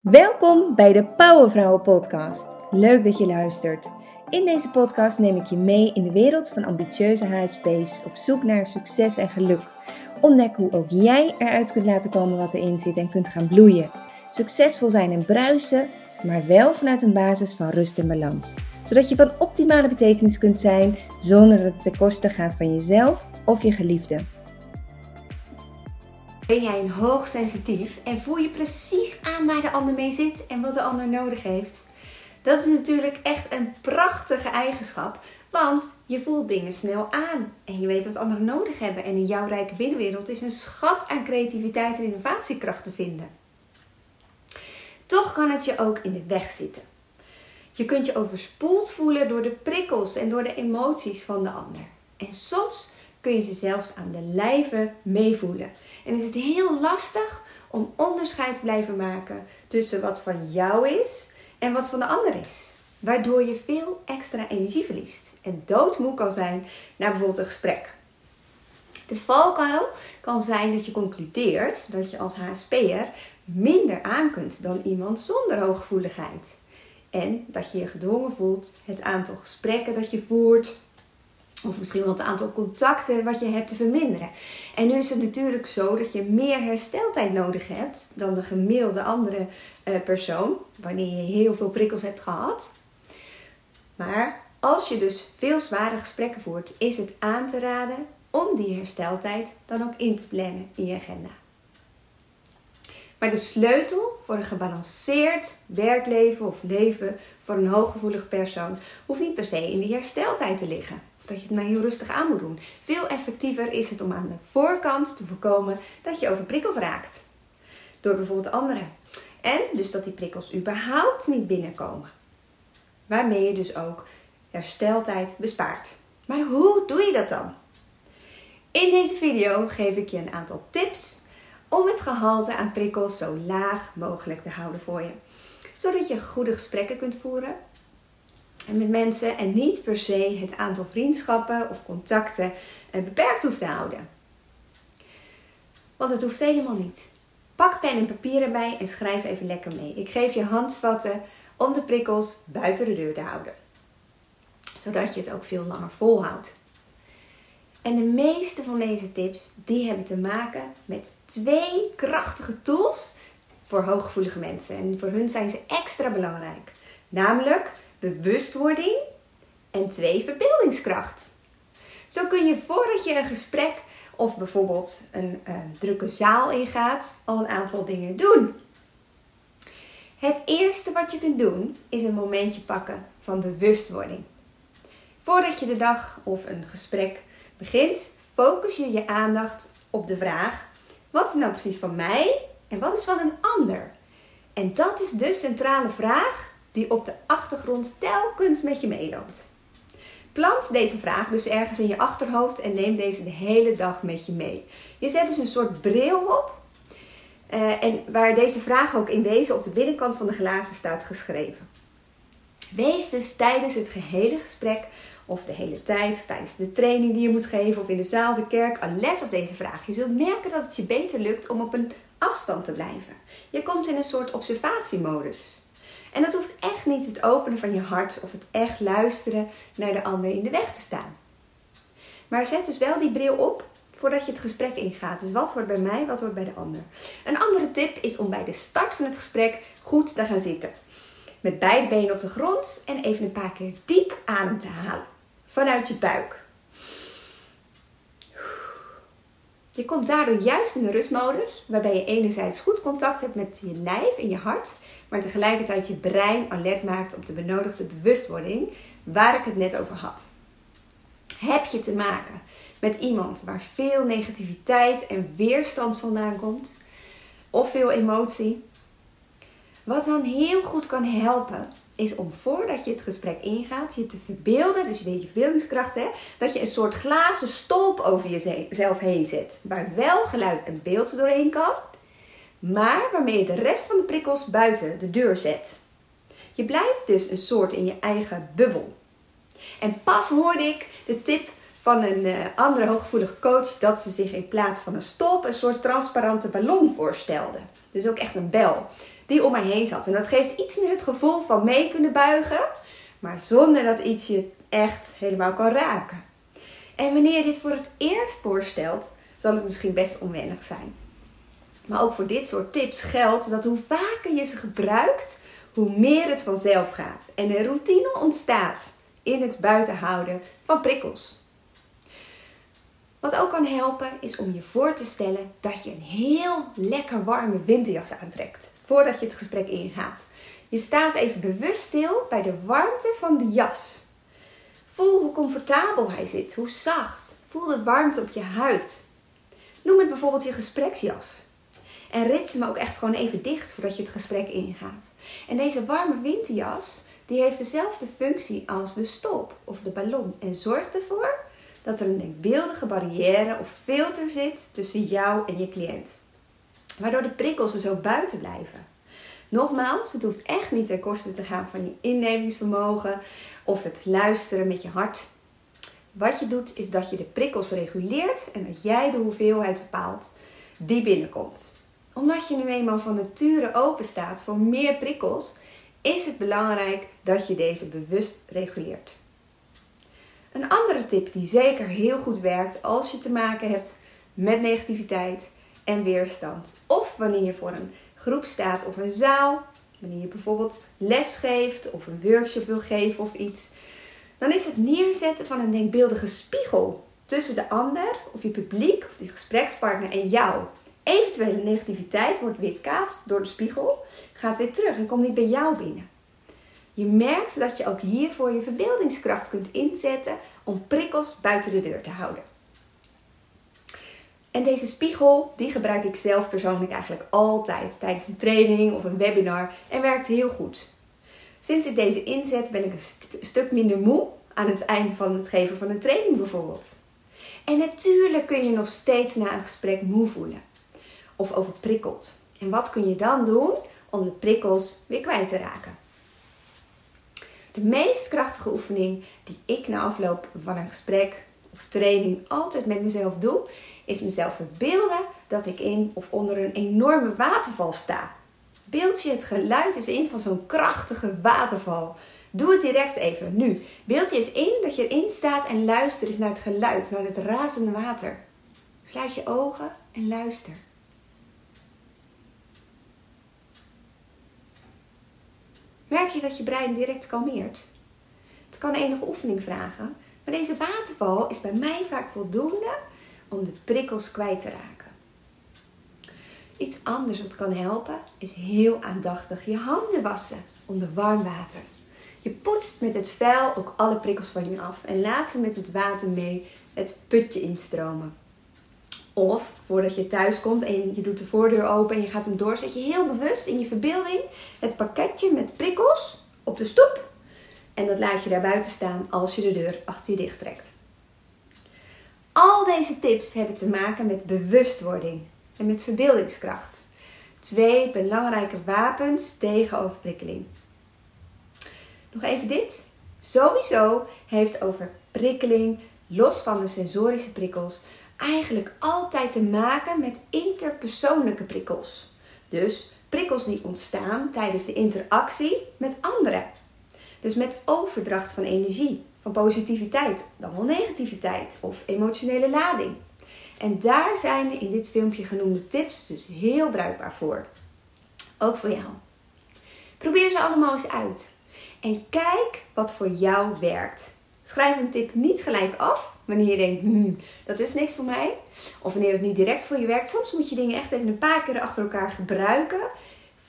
Welkom bij de Powervrouwen Podcast. Leuk dat je luistert. In deze podcast neem ik je mee in de wereld van ambitieuze HSP's op zoek naar succes en geluk. Ontdek hoe ook jij eruit kunt laten komen wat erin zit en kunt gaan bloeien. Succesvol zijn en bruisen, maar wel vanuit een basis van rust en balans. Zodat je van optimale betekenis kunt zijn zonder dat het ten koste gaat van jezelf of je geliefde. Ben jij een hoogsensitief en voel je precies aan waar de ander mee zit en wat de ander nodig heeft? Dat is natuurlijk echt een prachtige eigenschap, want je voelt dingen snel aan en je weet wat anderen nodig hebben. En in jouw rijke binnenwereld is een schat aan creativiteit en innovatiekracht te vinden. Toch kan het je ook in de weg zitten. Je kunt je overspoeld voelen door de prikkels en door de emoties van de ander. En soms kun je ze zelfs aan de lijve meevoelen. En is het heel lastig om onderscheid te blijven maken tussen wat van jou is en wat van de ander is. Waardoor je veel extra energie verliest en doodmoe kan zijn na bijvoorbeeld een gesprek. De valkuil kan zijn dat je concludeert dat je als HSP'er minder aan kunt dan iemand zonder hooggevoeligheid. En dat je je gedwongen voelt het aantal gesprekken dat je voert of misschien wel het aantal contacten wat je hebt te verminderen. En nu is het natuurlijk zo dat je meer hersteltijd nodig hebt dan de gemiddelde andere uh, persoon, wanneer je heel veel prikkels hebt gehad. Maar als je dus veel zware gesprekken voert, is het aan te raden om die hersteltijd dan ook in te plannen in je agenda. Maar de sleutel voor een gebalanceerd werkleven of leven voor een hooggevoelig persoon hoeft niet per se in die hersteltijd te liggen. Dat je het maar heel rustig aan moet doen. Veel effectiever is het om aan de voorkant te voorkomen dat je overprikkeld raakt. Door bijvoorbeeld anderen. En dus dat die prikkels überhaupt niet binnenkomen. Waarmee je dus ook hersteltijd bespaart. Maar hoe doe je dat dan? In deze video geef ik je een aantal tips om het gehalte aan prikkels zo laag mogelijk te houden voor je. Zodat je goede gesprekken kunt voeren met mensen en niet per se het aantal vriendschappen of contacten eh, beperkt hoeft te houden. Want het hoeft helemaal niet. Pak pen en papier erbij en schrijf even lekker mee. Ik geef je handvatten om de prikkels buiten de deur te houden. Zodat je het ook veel langer volhoudt. En de meeste van deze tips die hebben te maken met twee krachtige tools voor hooggevoelige mensen. En voor hun zijn ze extra belangrijk. Namelijk bewustwording en twee verbeeldingskracht. Zo kun je voordat je een gesprek of bijvoorbeeld een uh, drukke zaal ingaat al een aantal dingen doen. Het eerste wat je kunt doen is een momentje pakken van bewustwording. Voordat je de dag of een gesprek begint, focus je je aandacht op de vraag: wat is nou precies van mij en wat is van een ander? En dat is de centrale vraag die op de achtergrond telkens met je meeloopt. Plant deze vraag dus ergens in je achterhoofd en neem deze de hele dag met je mee. Je zet dus een soort bril op. Uh, en waar deze vraag ook in wezen op de binnenkant van de glazen staat geschreven. Wees dus tijdens het gehele gesprek of de hele tijd, of tijdens de training die je moet geven, of in de zaal, de kerk, alert op deze vraag. Je zult merken dat het je beter lukt om op een afstand te blijven. Je komt in een soort observatiemodus. En dat hoeft echt niet het openen van je hart of het echt luisteren naar de ander in de weg te staan. Maar zet dus wel die bril op voordat je het gesprek ingaat. Dus wat hoort bij mij, wat hoort bij de ander. Een andere tip is om bij de start van het gesprek goed te gaan zitten. Met beide benen op de grond en even een paar keer diep adem te halen vanuit je buik. Je komt daardoor juist in de rustmodus, waarbij je enerzijds goed contact hebt met je lijf en je hart, maar tegelijkertijd je brein alert maakt op de benodigde bewustwording waar ik het net over had. Heb je te maken met iemand waar veel negativiteit en weerstand vandaan komt, of veel emotie? Wat dan heel goed kan helpen, is om voordat je het gesprek ingaat, je te verbeelden, dus weer je verbeeldingskracht, hè, dat je een soort glazen stolp over jezelf heen zet. Waar wel geluid en beeld doorheen kan, maar waarmee je de rest van de prikkels buiten de deur zet. Je blijft dus een soort in je eigen bubbel. En pas hoorde ik de tip van een uh, andere hooggevoelige coach dat ze zich in plaats van een stolp een soort transparante ballon voorstelde. Dus ook echt een bel. Die om mij heen zat. En dat geeft iets meer het gevoel van mee kunnen buigen, maar zonder dat iets je echt helemaal kan raken. En wanneer je dit voor het eerst voorstelt, zal het misschien best onwennig zijn. Maar ook voor dit soort tips geldt dat hoe vaker je ze gebruikt, hoe meer het vanzelf gaat en een routine ontstaat in het buitenhouden van prikkels. Wat ook kan helpen is om je voor te stellen dat je een heel lekker warme winterjas aantrekt voordat je het gesprek ingaat. Je staat even bewust stil bij de warmte van de jas. Voel hoe comfortabel hij zit, hoe zacht. Voel de warmte op je huid. Noem het bijvoorbeeld je gespreksjas. En rits hem ook echt gewoon even dicht voordat je het gesprek ingaat. En deze warme winterjas, die heeft dezelfde functie als de stop of de ballon. En zorgt ervoor dat er een denkbeeldige barrière of filter zit tussen jou en je cliënt. Waardoor de prikkels er zo buiten blijven. Nogmaals, het hoeft echt niet ten koste te gaan van je innevingsvermogen of het luisteren met je hart. Wat je doet is dat je de prikkels reguleert en dat jij de hoeveelheid bepaalt die binnenkomt. Omdat je nu eenmaal van nature open staat voor meer prikkels, is het belangrijk dat je deze bewust reguleert. Een andere tip die zeker heel goed werkt als je te maken hebt met negativiteit en weerstand. Of wanneer je voor een groep staat of een zaal, wanneer je bijvoorbeeld les geeft of een workshop wil geven of iets, dan is het neerzetten van een denkbeeldige spiegel tussen de ander of je publiek of die gesprekspartner en jou. Eventuele negativiteit wordt weerkaatst door de spiegel, gaat weer terug en komt niet bij jou binnen. Je merkt dat je ook hiervoor je verbeeldingskracht kunt inzetten om prikkels buiten de deur te houden. En deze spiegel, die gebruik ik zelf persoonlijk eigenlijk altijd tijdens een training of een webinar en werkt heel goed. Sinds ik deze inzet ben ik een stuk minder moe aan het einde van het geven van een training bijvoorbeeld. En natuurlijk kun je nog steeds na een gesprek moe voelen of overprikkeld. En wat kun je dan doen om de prikkels weer kwijt te raken? De meest krachtige oefening die ik na afloop van een gesprek of training altijd met mezelf doe, is mezelf verbeelden dat ik in of onder een enorme waterval sta. Beeld je het geluid eens in van zo'n krachtige waterval. Doe het direct even, nu. Beeld je eens in dat je erin staat en luister eens naar het geluid, naar het razende water. Sluit je ogen en luister. Merk je dat je brein direct kalmeert? Het kan enige oefening vragen, maar deze waterval is bij mij vaak voldoende om de prikkels kwijt te raken. Iets anders wat kan helpen is heel aandachtig je handen wassen onder warm water. Je poetst met het vuil ook alle prikkels van je af en laat ze met het water mee het putje instromen. Of voordat je thuis komt en je doet de voordeur open en je gaat hem door, zet je heel bewust in je verbeelding het pakketje met prikkels op de stoep. En dat laat je daar buiten staan als je de deur achter je dicht trekt. Al deze tips hebben te maken met bewustwording en met verbeeldingskracht. Twee belangrijke wapens tegen overprikkeling. Nog even dit. Sowieso heeft overprikkeling, los van de sensorische prikkels, eigenlijk altijd te maken met interpersoonlijke prikkels. Dus prikkels die ontstaan tijdens de interactie met anderen. Dus met overdracht van energie van positiviteit, dan wel negativiteit of emotionele lading. En daar zijn de in dit filmpje genoemde tips dus heel bruikbaar voor. Ook voor jou. Probeer ze allemaal eens uit. En kijk wat voor jou werkt. Schrijf een tip niet gelijk af wanneer je denkt, hmm, dat is niks voor mij. Of wanneer het niet direct voor je werkt. Soms moet je dingen echt even een paar keer achter elkaar gebruiken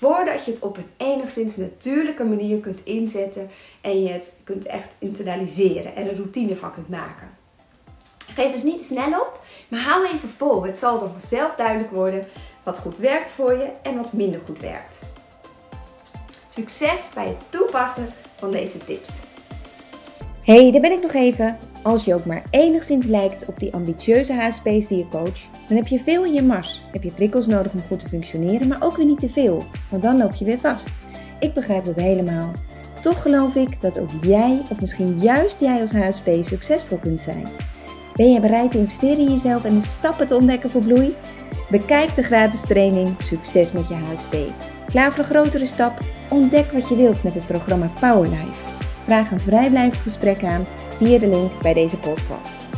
voordat je het op een enigszins natuurlijke manier kunt inzetten en je het kunt echt internaliseren en een routine van kunt maken. Geef dus niet te snel op, maar hou even vol. Het zal dan vanzelf duidelijk worden wat goed werkt voor je en wat minder goed werkt. Succes bij het toepassen van deze tips. Hey, daar ben ik nog even. Als je ook maar enigszins lijkt op die ambitieuze HSP's die je coach, dan heb je veel in je mars. Heb je prikkels nodig om goed te functioneren, maar ook weer niet te veel, want dan loop je weer vast. Ik begrijp dat helemaal. Toch geloof ik dat ook jij, of misschien juist jij als HSP, succesvol kunt zijn. Ben je bereid te investeren in jezelf en de stappen te ontdekken voor bloei? Bekijk de gratis training Succes met je HSP. Klaar voor een grotere stap? Ontdek wat je wilt met het programma Powerlife. Vraag een vrijblijvend gesprek aan via de link bij deze podcast.